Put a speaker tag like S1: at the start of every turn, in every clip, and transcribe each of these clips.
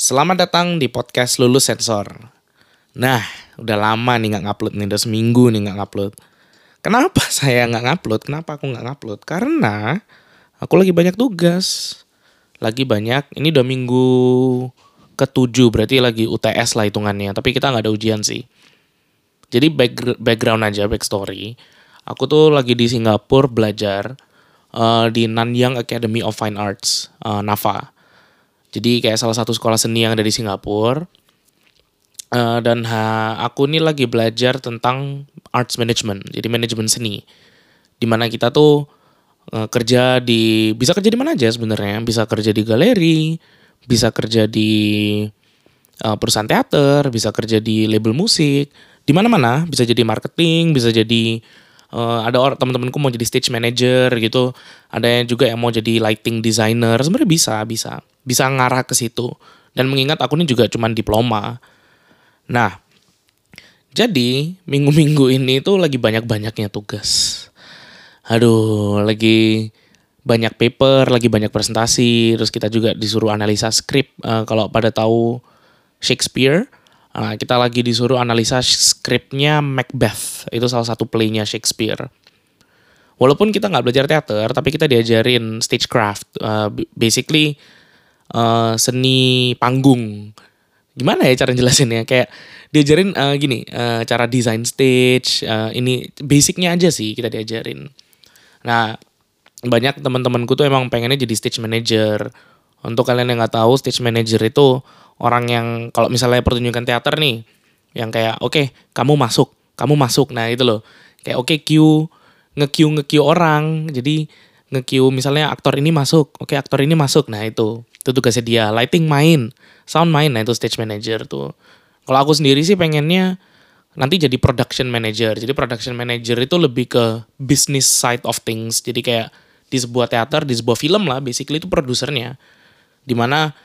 S1: Selamat datang di podcast Lulus Sensor. Nah, udah lama nih nggak ngupload nih, udah seminggu nih nggak ngupload. Kenapa saya nggak ngupload? Kenapa aku nggak ngupload? Karena aku lagi banyak tugas. Lagi banyak, ini udah minggu ketujuh, berarti lagi UTS lah hitungannya. Tapi kita nggak ada ujian sih. Jadi back, background aja, backstory. Aku tuh lagi di Singapura belajar uh, di Nanyang Academy of Fine Arts, uh, NAFA jadi kayak salah satu sekolah seni yang ada di Singapura. Uh, dan ha, aku ini lagi belajar tentang arts management, jadi manajemen seni. Di mana kita tuh uh, kerja di bisa kerja di mana aja sebenarnya, bisa kerja di galeri, bisa kerja di uh, perusahaan teater, bisa kerja di label musik, di mana-mana, bisa jadi marketing, bisa jadi uh, ada orang teman-temanku mau jadi stage manager gitu. Ada yang juga yang mau jadi lighting designer. Sebenarnya bisa bisa bisa ngarah ke situ. Dan mengingat aku ini juga cuman diploma. Nah jadi minggu-minggu ini tuh lagi banyak-banyaknya tugas. Aduh lagi banyak paper, lagi banyak presentasi, terus kita juga disuruh analisa skrip. Uh, kalau pada tahu Shakespeare, Nah, kita lagi disuruh analisa skripnya Macbeth. Itu salah satu playnya Shakespeare. Walaupun kita nggak belajar teater, tapi kita diajarin stagecraft. Uh, basically uh, seni panggung. Gimana ya cara jelasinnya? Kayak diajarin uh, gini, uh, cara desain stage. Uh, ini basicnya aja sih kita diajarin. Nah, banyak teman-temanku tuh emang pengennya jadi stage manager. Untuk kalian yang nggak tahu, stage manager itu orang yang kalau misalnya pertunjukan teater nih yang kayak oke okay, kamu masuk kamu masuk. Nah itu loh. Kayak oke okay, queue nge-queue nge-queue orang. Jadi nge-queue misalnya aktor ini masuk oke okay, aktor ini masuk. Nah itu. Itu tugasnya dia lighting main sound main. Nah itu stage manager tuh. Kalau aku sendiri sih pengennya nanti jadi production manager. Jadi production manager itu lebih ke business side of things. Jadi kayak di sebuah teater di sebuah film lah basically itu produsernya. Di mana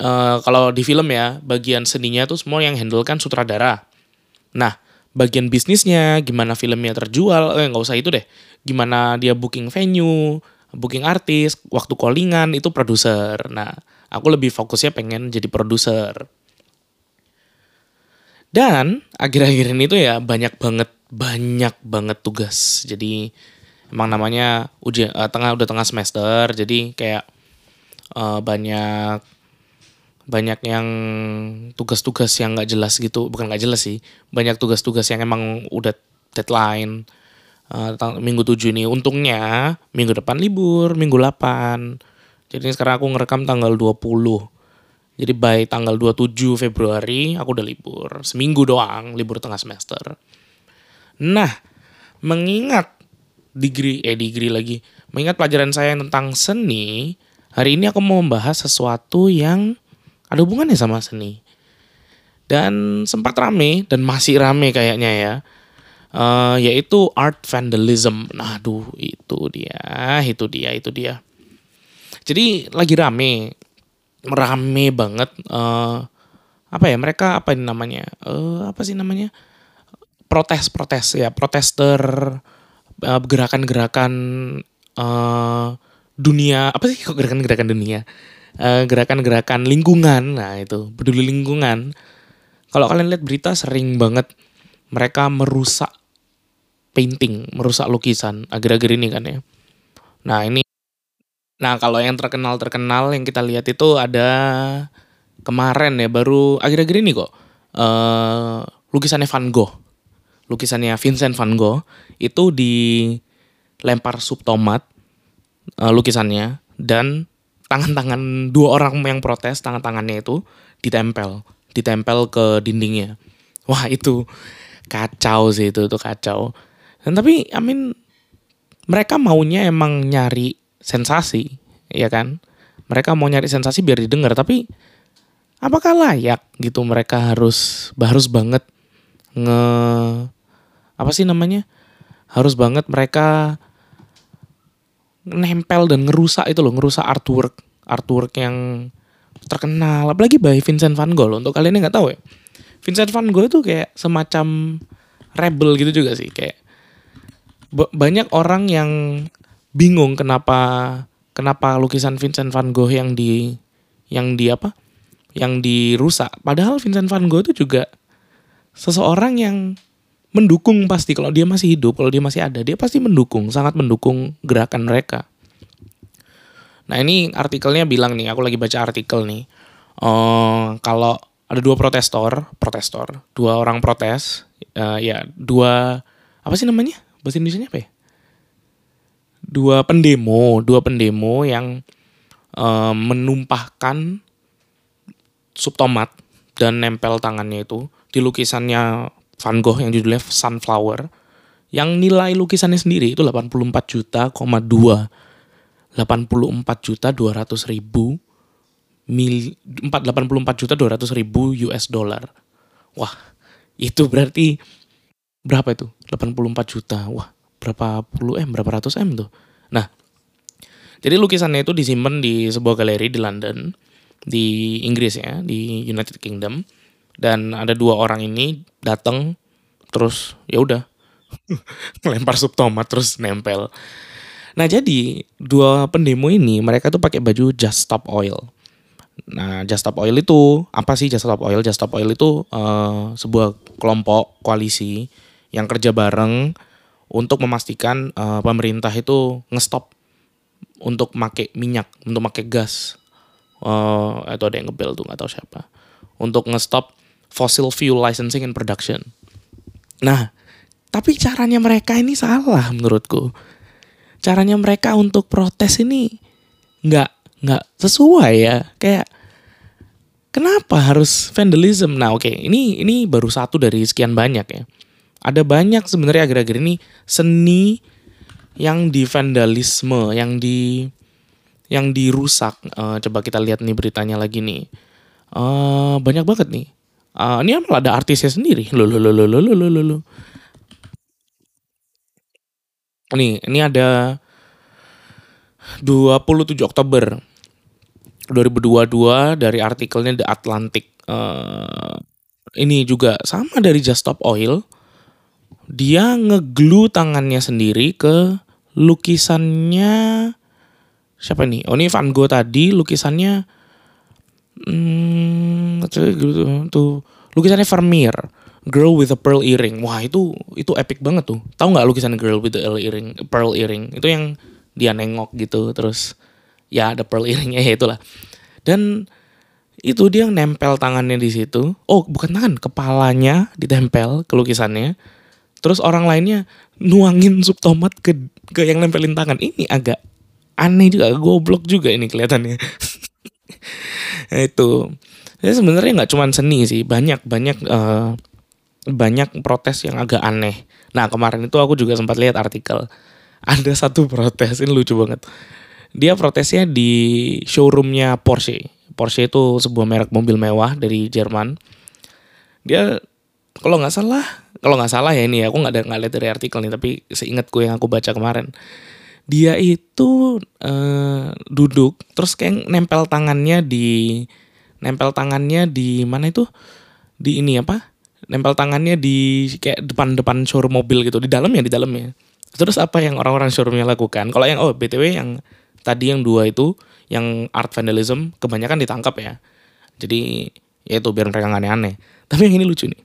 S1: uh, kalau di film ya bagian seninya tuh semua yang handle kan sutradara. Nah bagian bisnisnya gimana filmnya terjual eh nggak usah itu deh. Gimana dia booking venue booking artis waktu callingan itu produser. Nah aku lebih fokusnya pengen jadi produser. Dan akhir-akhir ini tuh ya banyak banget banyak banget tugas. Jadi emang namanya ujian uh, tengah udah tengah semester jadi kayak uh, banyak banyak yang tugas-tugas yang nggak jelas gitu bukan nggak jelas sih. Banyak tugas-tugas yang emang udah deadline uh, minggu tujuh ini. Untungnya minggu depan libur minggu 8 jadi sekarang aku ngerekam tanggal 20 jadi by tanggal 27 Februari aku udah libur. Seminggu doang libur tengah semester. Nah mengingat degree eh degree lagi. Mengingat pelajaran saya tentang seni hari ini aku mau membahas sesuatu yang ada hubungannya sama seni. Dan sempat rame dan masih rame kayaknya ya. Uh, yaitu art vandalism. Nah, aduh, itu dia, itu dia, itu dia. Jadi lagi rame, rame banget. Uh, apa ya mereka apa ini namanya? Uh, apa sih namanya? Protes-protes ya, protester, gerakan-gerakan uh, dunia apa sih gerakan-gerakan dunia? Eh, gerakan-gerakan lingkungan. Nah, itu peduli lingkungan. Kalau kalian lihat berita sering banget mereka merusak painting, merusak lukisan akhir-akhir ini kan ya. Nah, ini Nah, kalau yang terkenal-terkenal yang kita lihat itu ada kemarin ya baru akhir-akhir ini kok. Uh, lukisannya Van Gogh. Lukisannya Vincent Van Gogh itu dilempar sup tomat uh, lukisannya dan tangan-tangan dua orang yang protes tangan-tangannya itu ditempel ditempel ke dindingnya. Wah itu kacau sih itu itu kacau. Dan tapi I mean mereka maunya emang nyari sensasi ya kan? Mereka mau nyari sensasi biar didengar tapi apakah layak gitu mereka harus harus banget nge apa sih namanya? Harus banget mereka nempel dan ngerusak itu loh, ngerusak artwork, artwork yang terkenal. Apalagi by Vincent van Gogh loh. Untuk kalian yang nggak tahu ya, Vincent van Gogh itu kayak semacam rebel gitu juga sih, kayak banyak orang yang bingung kenapa kenapa lukisan Vincent van Gogh yang di yang di apa? yang dirusak. Padahal Vincent van Gogh itu juga seseorang yang mendukung pasti kalau dia masih hidup, kalau dia masih ada, dia pasti mendukung, sangat mendukung gerakan mereka. Nah ini artikelnya bilang nih, aku lagi baca artikel nih. Uh, kalau ada dua protestor, protestor, dua orang protes, uh, ya dua apa sih namanya bahasa Indonesia apa ya? Dua pendemo, dua pendemo yang uh, menumpahkan sup tomat dan nempel tangannya itu di lukisannya Van Gogh yang judulnya Sunflower yang nilai lukisannya sendiri itu 84 juta, 2 84 juta 200 ribu mil 84 juta 200 ribu US dollar. Wah, itu berarti berapa itu? 84 juta. Wah, berapa puluh M, berapa ratus M tuh. Nah, jadi lukisannya itu disimpan di sebuah galeri di London di Inggris ya, di United Kingdom. Dan ada dua orang ini datang terus ya udah ngelempar sup tomat terus nempel. Nah jadi dua pendemo ini mereka tuh pakai baju Just Stop Oil. Nah Just Stop Oil itu apa sih Just Stop Oil? Just Stop Oil itu uh, sebuah kelompok koalisi yang kerja bareng untuk memastikan uh, pemerintah itu ngestop untuk make minyak, untuk make gas uh, atau ada yang ngebel tuh nggak tahu siapa untuk ngestop fossil fuel licensing and production. Nah, tapi caranya mereka ini salah menurutku. Caranya mereka untuk protes ini nggak nggak sesuai ya. Kayak kenapa harus vandalism? Nah, oke, okay, ini ini baru satu dari sekian banyak ya. Ada banyak sebenarnya akhir-akhir ini seni yang di vandalisme, yang di yang dirusak. Uh, coba kita lihat nih beritanya lagi nih. Uh, banyak banget nih. Uh, ini malah ada artisnya sendiri. Loh, loh, loh, loh, loh, loh, loh, loh. Nih, ini ada 27 Oktober 2022 dari artikelnya The Atlantic. Uh, ini juga sama dari Just Stop Oil. Dia ngeglu tangannya sendiri ke lukisannya siapa nih? Oh ini Van Gogh tadi lukisannya hmm, gitu tuh lukisannya Vermeer Girl with a Pearl Earring. Wah itu itu epic banget tuh. Tahu nggak lukisan Girl with the Earring, Pearl Earring? Itu yang dia nengok gitu terus ya ada pearl earringnya ya itulah. Dan itu dia nempel tangannya di situ. Oh bukan tangan, kepalanya ditempel ke lukisannya. Terus orang lainnya nuangin sup tomat ke ke yang nempelin tangan. Ini agak aneh juga goblok juga ini kelihatannya itu. Ya sebenarnya nggak cuma seni sih banyak banyak uh, banyak protes yang agak aneh. Nah kemarin itu aku juga sempat lihat artikel. Ada satu protes ini lucu banget. Dia protesnya di showroomnya Porsche. Porsche itu sebuah merek mobil mewah dari Jerman. Dia kalau nggak salah kalau nggak salah ya ini ya aku nggak ada nggak lihat dari artikel nih tapi seingatku yang aku baca kemarin dia itu uh, duduk terus kayak nempel tangannya di nempel tangannya di mana itu? Di ini apa? Nempel tangannya di kayak depan-depan showroom mobil gitu di dalamnya di dalamnya. Terus apa yang orang-orang showroomnya lakukan? Kalau yang oh btw yang tadi yang dua itu yang art vandalism kebanyakan ditangkap ya. Jadi ya itu biar mereka nggak aneh-aneh. Tapi yang ini lucu nih.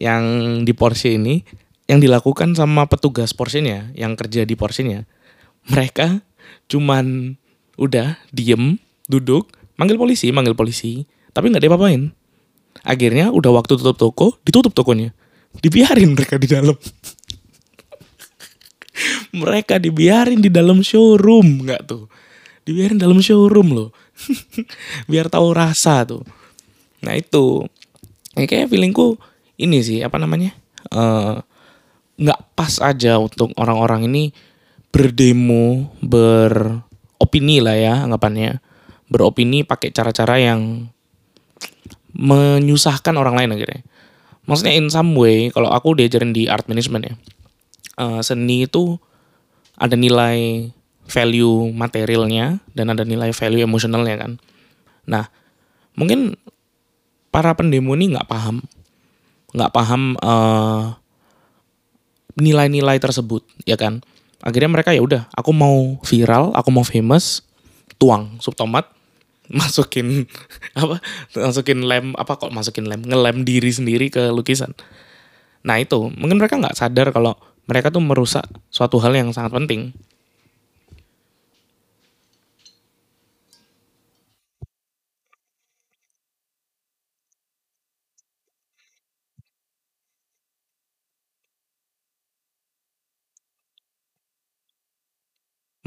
S1: Yang di Porsche ini yang dilakukan sama petugas Porsche-nya yang kerja di Porsche-nya mereka cuman udah diem duduk manggil polisi manggil polisi tapi nggak diapa-apain akhirnya udah waktu tutup toko ditutup tokonya. Dibiarin mereka di dalam. Mereka dibiarin di dalam showroom nggak tuh? Dibiarin dalam showroom loh. Biar tahu rasa tuh. Nah itu. Ya, kayak feelingku ini sih apa namanya? Eh, nggak uh, pas aja untuk orang-orang ini berdemo, beropini lah ya anggapannya. Beropini pakai cara-cara yang menyusahkan orang lain akhirnya. Maksudnya in some way, kalau aku diajarin di art management ya, uh, seni itu ada nilai value materialnya dan ada nilai value emosionalnya kan. Nah, mungkin para pendemo ini nggak paham, nggak paham uh, nilai-nilai tersebut ya kan akhirnya mereka ya udah aku mau viral aku mau famous tuang sup tomat masukin apa masukin lem apa kok masukin lem ngelem diri sendiri ke lukisan. Nah itu mungkin mereka nggak sadar kalau mereka tuh merusak suatu hal yang sangat penting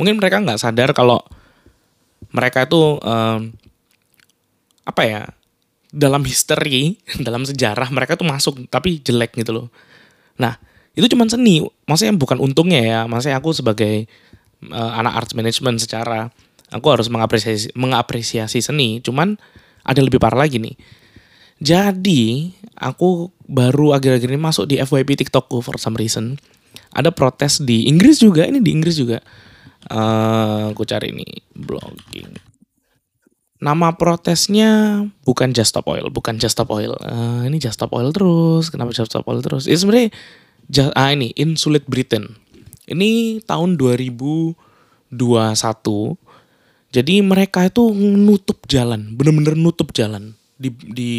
S1: mungkin mereka nggak sadar kalau mereka itu um, apa ya dalam history dalam sejarah mereka tuh masuk tapi jelek gitu loh. Nah itu cuman seni. Maksudnya bukan untungnya ya. Maksudnya aku sebagai uh, anak arts management secara aku harus mengapresiasi mengapresiasi seni. Cuman ada lebih parah lagi nih. Jadi aku baru akhir-akhir ini masuk di FYP TikTokku for some reason. Ada protes di Inggris juga. Ini di Inggris juga uh, aku cari ini blogging nama protesnya bukan Just Stop Oil, bukan Just Stop Oil. Uh, ini Just Stop Oil terus. Kenapa Just Stop Oil terus? Ini sebenarnya ah ini Insulate Britain. Ini tahun 2021. Jadi mereka itu nutup jalan, bener-bener nutup jalan di di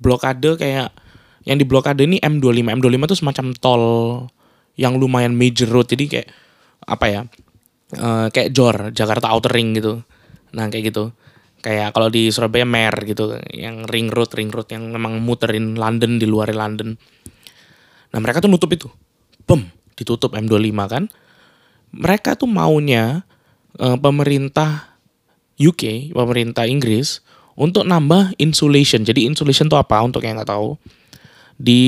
S1: blokade kayak yang di blokade ini M25. M25 itu semacam tol yang lumayan major road. Jadi kayak apa ya? Uh, kayak Jor Jakarta Outer Ring gitu. Nah kayak gitu. Kayak kalau di Surabaya Mer gitu yang ring road ring road yang memang muterin London di luar London. Nah mereka tuh nutup itu. Bom ditutup M25 kan. Mereka tuh maunya uh, pemerintah UK pemerintah Inggris untuk nambah insulation. Jadi insulation tuh apa? Untuk yang nggak tahu. Di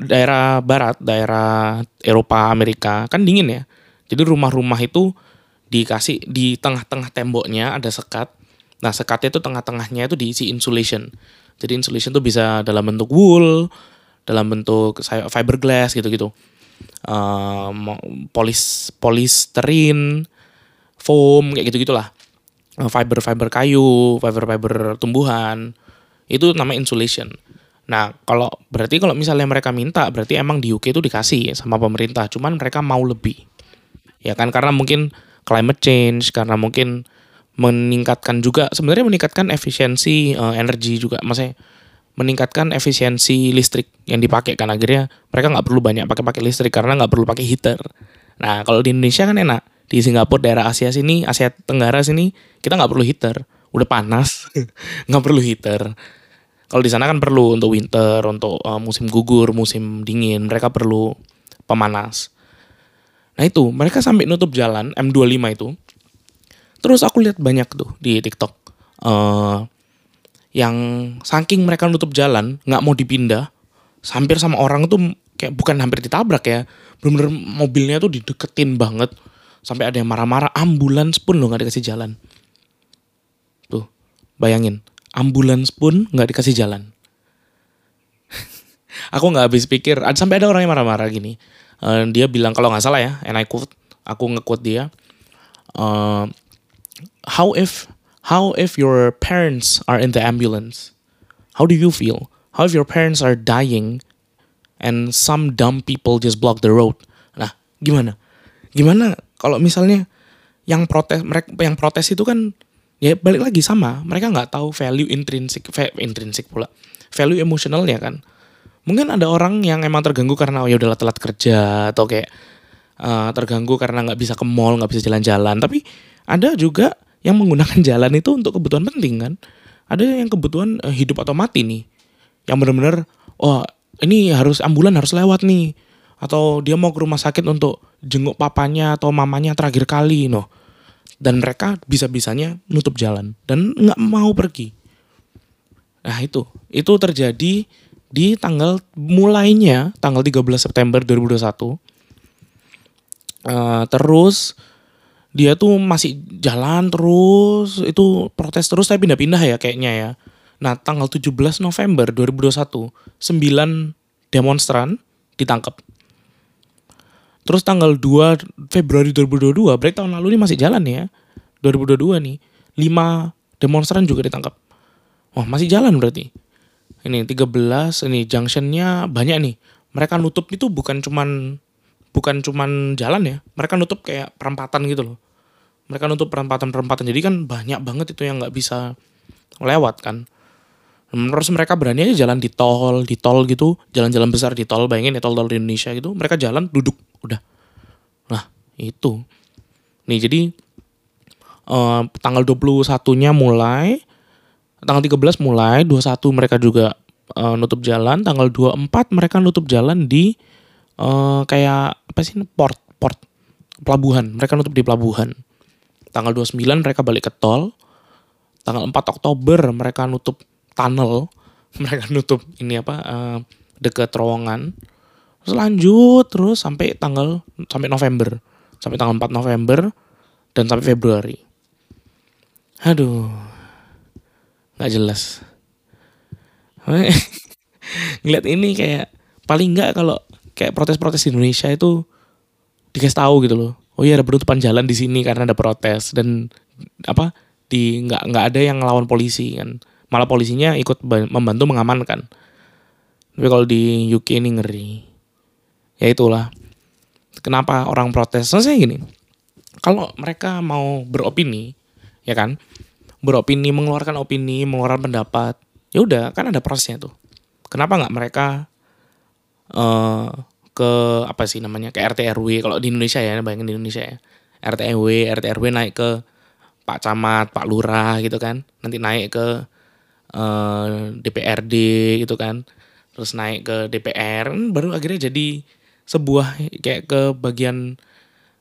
S1: daerah barat daerah Eropa Amerika kan dingin ya jadi rumah-rumah itu dikasih di tengah-tengah temboknya ada sekat. Nah sekatnya itu tengah-tengahnya itu diisi insulation. Jadi insulation itu bisa dalam bentuk wool, dalam bentuk fiberglass gitu-gitu. Um, polis polisterin, foam kayak gitu gitulah. Fiber-fiber kayu, fiber-fiber tumbuhan. Itu namanya insulation. Nah, kalau berarti kalau misalnya mereka minta, berarti emang di UK itu dikasih sama pemerintah, cuman mereka mau lebih ya kan karena mungkin climate change karena mungkin meningkatkan juga sebenarnya meningkatkan efisiensi uh, energi juga. Maksudnya meningkatkan efisiensi listrik yang dipakai kan akhirnya mereka nggak perlu banyak pakai pakai listrik karena nggak perlu pakai heater. Nah kalau di Indonesia kan enak. Di Singapura daerah Asia sini Asia Tenggara sini kita nggak perlu heater. Udah panas nggak perlu heater. Kalau di sana kan perlu untuk winter untuk uh, musim gugur musim dingin mereka perlu pemanas Nah itu, mereka sampai nutup jalan M25 itu. Terus aku lihat banyak tuh di TikTok. Uh, yang saking mereka nutup jalan, nggak mau dipindah. Hampir sama orang tuh kayak bukan hampir ditabrak ya. Bener-bener mobilnya tuh dideketin banget. Sampai ada yang marah-marah, ambulans pun loh nggak dikasih jalan. Tuh, bayangin. Ambulans pun nggak dikasih jalan. aku nggak habis pikir, sampai ada orang yang marah-marah gini uh, dia bilang kalau nggak salah ya and I quote aku nge-quote dia uh, how if how if your parents are in the ambulance? How do you feel? How if your parents are dying and some dumb people just block the road? Nah gimana? Gimana kalau misalnya yang protes mereka yang protes itu kan ya balik lagi sama. Mereka nggak tahu value intrinsik intrinsik pula. Value emosionalnya kan mungkin ada orang yang emang terganggu karena oh ya udahlah telat kerja atau kayak uh, terganggu karena nggak bisa ke mall nggak bisa jalan-jalan. Tapi ada juga yang menggunakan jalan itu untuk kebutuhan penting kan? Ada yang kebutuhan uh, hidup atau mati nih yang benar-benar oh ini harus ambulan harus lewat nih atau dia mau ke rumah sakit untuk jenguk papanya atau mamanya terakhir kali no dan mereka bisa-bisanya nutup jalan dan nggak mau pergi. Nah itu. Itu terjadi di tanggal mulainya tanggal 13 September 2021 uh, terus dia tuh masih jalan terus itu protes terus tapi pindah-pindah ya kayaknya ya. Nah tanggal 17 November 2021 9 demonstran ditangkap. Terus tanggal 2 Februari 2022 berarti tahun lalu ini masih jalan ya 2022 nih 5 demonstran juga ditangkap. Wah masih jalan berarti ini 13 ini junctionnya banyak nih. Mereka nutup itu bukan cuman bukan cuman jalan ya. Mereka nutup kayak perempatan gitu loh. Mereka nutup perempatan-perempatan. Jadi kan banyak banget itu yang nggak bisa lewat kan. Terus mereka berani aja jalan di tol di tol gitu. Jalan-jalan besar di tol bayangin ya tol-tol di Indonesia gitu. Mereka jalan duduk udah. Nah itu. Nih jadi uh, tanggal 21 nya mulai tanggal 13 mulai 21 mereka juga uh, nutup jalan. Tanggal 24 mereka nutup jalan di uh, kayak apa sih port port pelabuhan. Mereka nutup di pelabuhan. Tanggal 29 mereka balik ke tol. Tanggal 4 Oktober mereka nutup tunnel. Mereka nutup ini apa uh, deket terowongan. Terus lanjut terus sampai tanggal sampai November. Sampai tanggal 4 November dan sampai Februari. Aduh nggak jelas. Ngeliat ini kayak paling nggak kalau kayak protes-protes di Indonesia itu dikasih tahu gitu loh. Oh iya ada penutupan jalan di sini karena ada protes dan apa di nggak nggak ada yang ngelawan polisi kan. Malah polisinya ikut membantu mengamankan. Tapi kalau di UK ini ngeri. Ya itulah. Kenapa orang protes? Saya gini kalau mereka mau beropini ya kan beropini mengeluarkan opini mengeluarkan pendapat. Ya udah kan ada prosesnya tuh. Kenapa nggak mereka uh, ke apa sih namanya ke RT RW kalau di Indonesia ya bayangin di Indonesia ya. RT RW RT RW naik ke Pak Camat Pak Lurah gitu kan. Nanti naik ke uh, eh, DPRD gitu kan. Terus naik ke DPR baru akhirnya jadi sebuah kayak ke bagian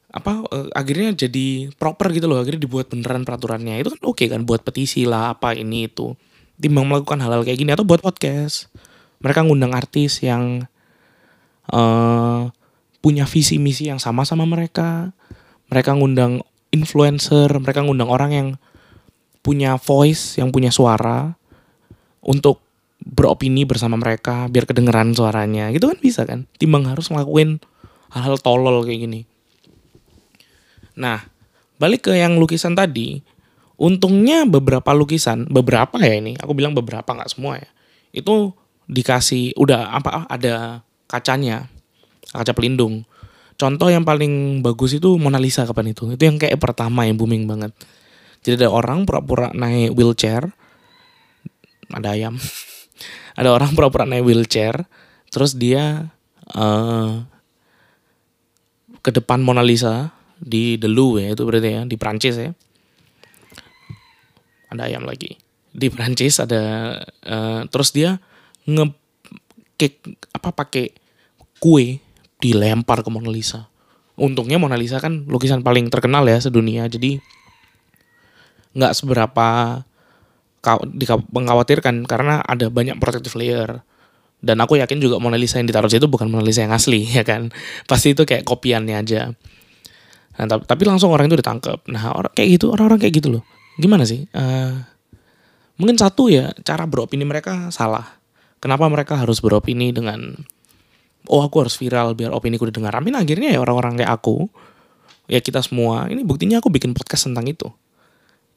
S1: apa uh, akhirnya jadi proper gitu loh akhirnya dibuat beneran peraturannya. Itu kan oke okay kan buat petisi lah apa ini itu. Timbang melakukan hal-hal kayak gini atau buat podcast. Mereka ngundang artis yang uh, punya visi misi yang sama sama mereka. Mereka ngundang influencer mereka ngundang orang yang punya voice yang punya suara untuk beropini bersama mereka biar kedengeran suaranya. Gitu kan bisa kan? Timbang harus ngelakuin hal-hal tolol kayak gini nah balik ke yang lukisan tadi untungnya beberapa lukisan beberapa ya ini aku bilang beberapa nggak semua ya itu dikasih udah apa ada kacanya kaca pelindung. Contoh yang paling bagus itu Mona Lisa kapan itu? Itu yang kayak pertama yang booming banget. Jadi ada orang pura-pura naik wheelchair ada ayam. Ada orang pura-pura naik wheelchair terus dia uh, ke depan Mona Lisa di The Louvre ya itu berarti ya di Prancis ya. Ada ayam lagi. Di Prancis ada uh, terus dia nge apa pakai kue dilempar ke Mona Lisa. Untungnya Mona Lisa kan lukisan paling terkenal ya sedunia jadi nggak seberapa mengkhawatirkan karena ada banyak protective layer. Dan aku yakin juga Mona Lisa yang ditaruh situ bukan Mona Lisa yang asli ya kan? Pasti itu kayak kopiannya aja nah, tapi langsung orang itu ditangkap nah orang kayak gitu orang-orang kayak gitu loh. Gimana sih? Uh, mungkin satu ya cara beropini mereka salah. Kenapa mereka harus beropini dengan oh aku harus viral biar opini ku didengar. Amin akhirnya ya orang-orang kayak aku ya kita semua ini buktinya aku bikin podcast tentang itu.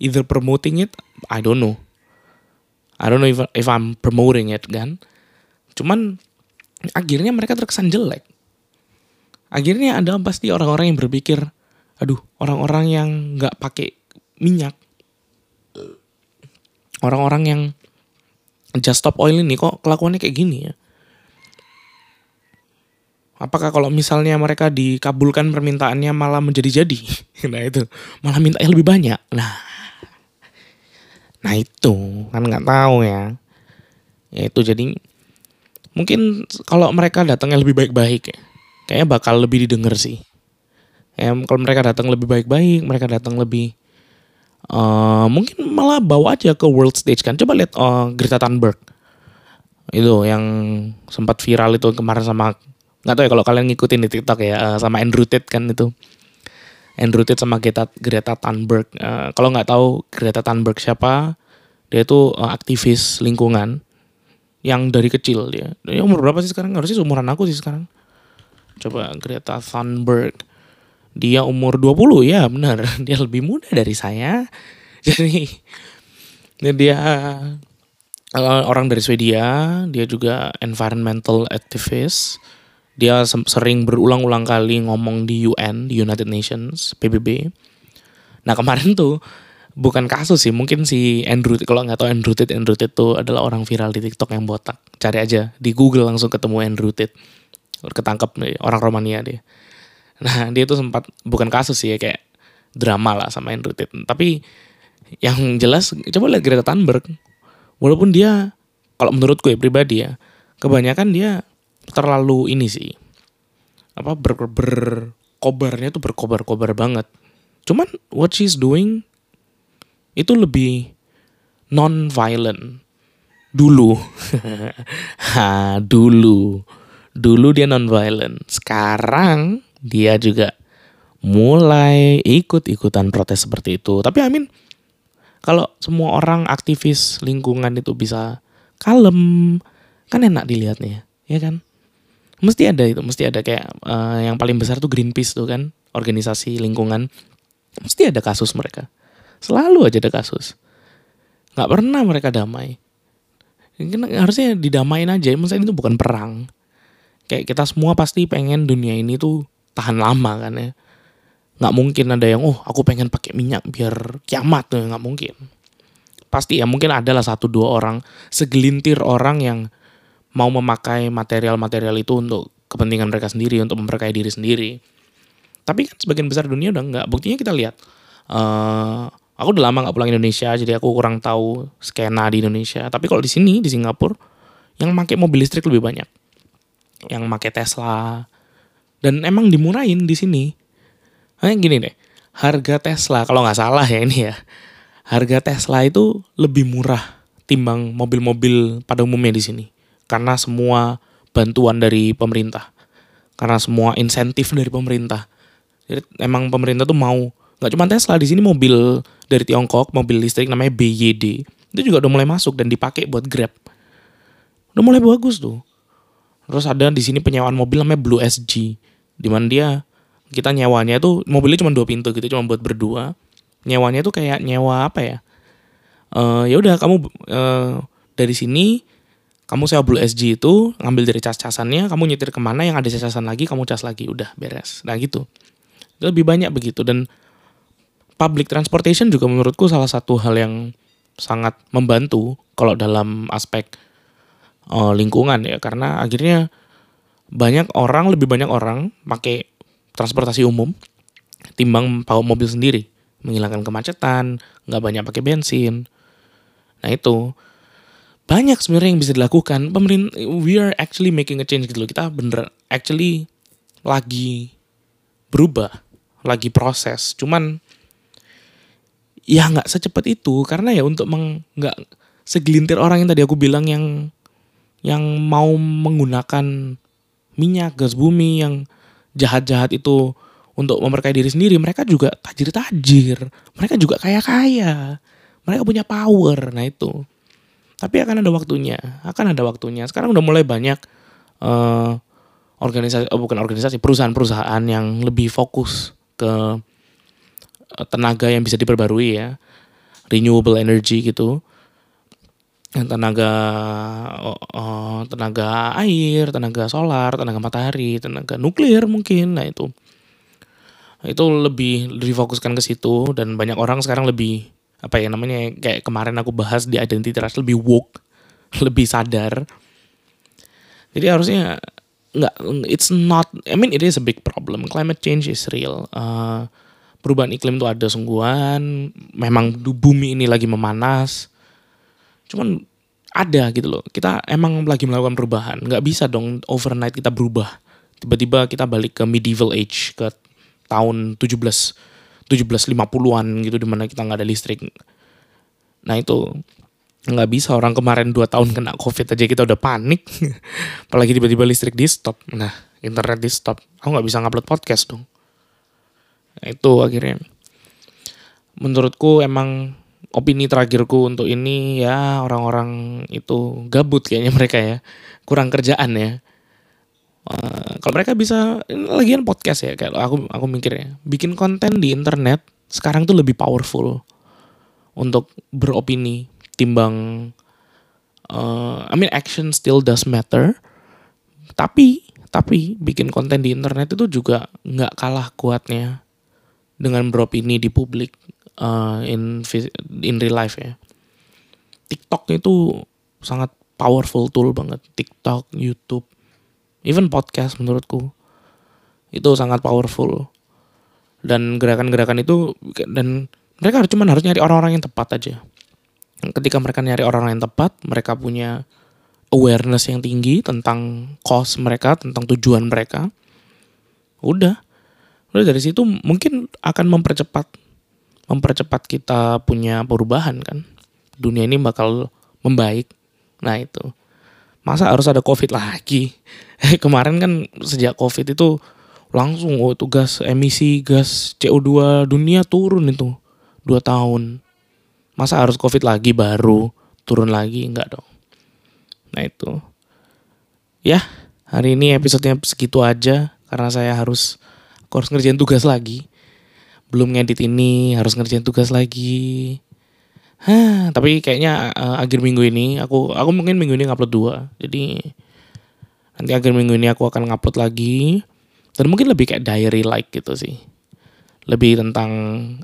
S1: Either promoting it I don't know. I don't know if, if I'm promoting it kan. Cuman akhirnya mereka terkesan jelek. Akhirnya ada pasti orang-orang yang berpikir, aduh orang-orang yang nggak pakai minyak, orang-orang yang just stop oil ini kok kelakuannya kayak gini ya. Apakah kalau misalnya mereka dikabulkan permintaannya malah menjadi-jadi? Nah itu, malah minta yang lebih banyak. Nah, Nah itu kan nggak tahu ya. Ya itu jadi mungkin kalau mereka datangnya lebih baik-baik ya, kayaknya bakal lebih didengar sih. Ya, kalau mereka datang lebih baik-baik, mereka datang lebih uh, mungkin malah bawa aja ke world stage kan. Coba lihat uh, Greta Thunberg itu yang sempat viral itu kemarin sama nggak tahu ya kalau kalian ngikutin di TikTok ya uh, sama Andrew Tate kan itu Andrew Tate sama Greta, Greta Thunberg. Uh, kalau nggak tahu Greta Thunberg siapa, dia itu uh, aktivis lingkungan yang dari kecil dia. Dia umur berapa sih sekarang? Harusnya umuran aku sih sekarang. Coba Greta Thunberg. Dia umur 20 ya benar. Dia lebih muda dari saya. Jadi dia uh, orang dari Swedia, dia juga environmental activist dia sering berulang-ulang kali ngomong di UN, di United Nations, PBB. Nah kemarin tuh bukan kasus sih, mungkin si Andrew kalau nggak tahu Andrew Tate, Andrew Tate tuh adalah orang viral di TikTok yang botak. Cari aja di Google langsung ketemu Andrew Tate. Ketangkep nih, orang Romania dia. Nah dia tuh sempat bukan kasus sih ya kayak drama lah sama Andrew Tate. Tapi yang jelas coba lihat Greta Thunberg. Walaupun dia kalau menurut gue pribadi ya, kebanyakan dia terlalu ini sih. Apa ber, berkobarnya tuh berkobar-kobar banget. Cuman what she's doing itu lebih non-violent. Dulu. ha, dulu. Dulu dia non-violent. Sekarang dia juga mulai ikut-ikutan protes seperti itu. Tapi I mean, kalau semua orang aktivis lingkungan itu bisa kalem, kan enak dilihatnya, ya kan? Mesti ada itu, mesti ada kayak uh, yang paling besar tuh Greenpeace tuh kan, organisasi lingkungan. Mesti ada kasus mereka. Selalu aja ada kasus. Nggak pernah mereka damai. Harusnya didamain aja, maksudnya itu bukan perang. Kayak kita semua pasti pengen dunia ini tuh tahan lama kan ya. Nggak mungkin ada yang, oh aku pengen pakai minyak biar kiamat tuh, nggak mungkin. Pasti ya mungkin adalah satu dua orang, segelintir orang yang mau memakai material-material itu untuk kepentingan mereka sendiri, untuk memperkaya diri sendiri. Tapi kan sebagian besar dunia udah nggak. Buktinya kita lihat, uh, aku udah lama nggak pulang Indonesia jadi aku kurang tahu skena di Indonesia tapi kalau di sini di Singapura yang pakai mobil listrik lebih banyak yang pakai Tesla dan emang dimurahin di sini. Hanya gini deh harga Tesla kalau nggak salah ya ini ya harga Tesla itu lebih murah timbang mobil-mobil pada umumnya di sini. Karena semua bantuan dari pemerintah. Karena semua insentif dari pemerintah. Jadi emang pemerintah tuh mau nggak cuma Tesla di sini mobil dari Tiongkok mobil listrik namanya BYD itu juga udah mulai masuk dan dipakai buat Grab. Udah mulai bagus tuh. Terus ada di sini penyewaan mobil namanya Blue SG di mana dia kita nyewanya itu mobilnya cuma dua pintu gitu cuma buat berdua. Nyewanya tuh kayak nyewa apa ya? Uh, ya udah kamu uh, dari sini kamu sewa Blue SG itu ngambil dari cas-casannya kamu nyetir ke mana yang ada cas-casan lagi kamu cas lagi udah beres. Nah gitu. Lebih banyak begitu dan public transportation juga menurutku salah satu hal yang sangat membantu kalau dalam aspek uh, lingkungan ya. Karena akhirnya banyak orang lebih banyak orang pakai transportasi umum timbang bawa mobil sendiri. Menghilangkan kemacetan nggak banyak pakai bensin. Nah itu banyak sebenarnya yang bisa dilakukan. Pemerintah we are actually making a change gitu loh. Kita bener actually lagi berubah lagi proses. Cuman ya nggak secepat itu. Karena ya untuk nggak segelintir orang yang tadi aku bilang yang yang mau menggunakan minyak gas bumi yang jahat-jahat itu untuk memperkaya diri sendiri mereka juga tajir-tajir. Mereka juga kaya-kaya. Mereka punya power. Nah itu. Tapi akan ada waktunya. Akan ada waktunya. Sekarang udah mulai banyak uh, organisasi oh bukan organisasi perusahaan-perusahaan yang lebih fokus ke Eh, tenaga yang bisa diperbarui ya. Renewable energy gitu tenaga uh, tenaga air tenaga solar tenaga matahari tenaga nuklir mungkin. Nah itu. Itu lebih difokuskan ke situ dan banyak orang sekarang lebih apa ya namanya kayak kemarin aku bahas di identity trust lebih woke lebih sadar. Jadi harusnya nggak it's not I mean it is a big problem. Climate change is real. Uh, perubahan iklim itu ada sungguhan, memang bumi ini lagi memanas. Cuman ada gitu loh. Kita emang lagi melakukan perubahan. Nggak bisa dong overnight kita berubah. Tiba-tiba kita balik ke medieval age, ke tahun 17 1750-an gitu di mana kita nggak ada listrik. Nah itu nggak bisa orang kemarin 2 tahun kena covid aja kita udah panik apalagi tiba-tiba listrik di stop nah internet di stop aku nggak bisa ngupload podcast dong Nah, itu akhirnya menurutku emang opini terakhirku untuk ini ya orang-orang itu gabut kayaknya mereka ya. Kurang kerjaan ya. Uh, kalau mereka bisa lagian podcast ya kayak aku aku mikir ya. Bikin konten di internet sekarang tuh lebih powerful untuk beropini timbang uh, I mean action still does matter. Tapi Tapi bikin konten di internet itu juga nggak kalah kuatnya dengan beropini di publik uh, in in real life ya. TikTok itu sangat powerful tool banget. TikTok, YouTube, even podcast menurutku itu sangat powerful. Dan gerakan-gerakan itu dan mereka cuma harus nyari orang-orang yang tepat aja. Ketika mereka nyari orang-orang yang tepat, mereka punya awareness yang tinggi tentang cost mereka, tentang tujuan mereka. Udah. Udah dari situ mungkin akan mempercepat mempercepat kita punya perubahan kan. Dunia ini bakal membaik. Nah, itu. Masa harus ada Covid lagi? Kemarin kan sejak Covid itu langsung oh itu gas emisi gas CO2 dunia turun itu dua tahun. Masa harus Covid lagi baru turun lagi? Enggak dong. Nah itu. Ya, hari ini episodenya segitu aja karena saya harus aku harus ngerjain tugas lagi. Belum ngedit ini, harus ngerjain tugas lagi. Hah, tapi kayaknya uh, akhir minggu ini aku aku mungkin minggu ini ngupload dua. Jadi nanti akhir minggu ini aku akan ngupload lagi dan mungkin lebih kayak diary like gitu sih. Lebih tentang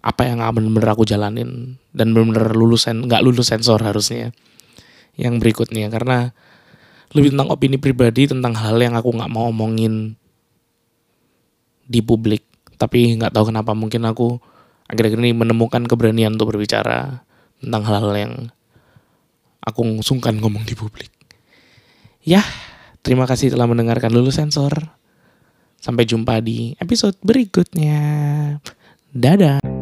S1: apa yang bener-bener aku jalanin dan bener-bener lulusan nggak lulus sensor harusnya yang berikutnya karena lebih tentang opini pribadi tentang hal yang aku nggak mau omongin di publik tapi nggak tahu kenapa mungkin aku akhir-akhir ini menemukan keberanian untuk berbicara tentang hal-hal yang aku sungkan ngomong di publik. Ya terima kasih telah mendengarkan lulus sensor. Sampai jumpa di episode berikutnya. Dadah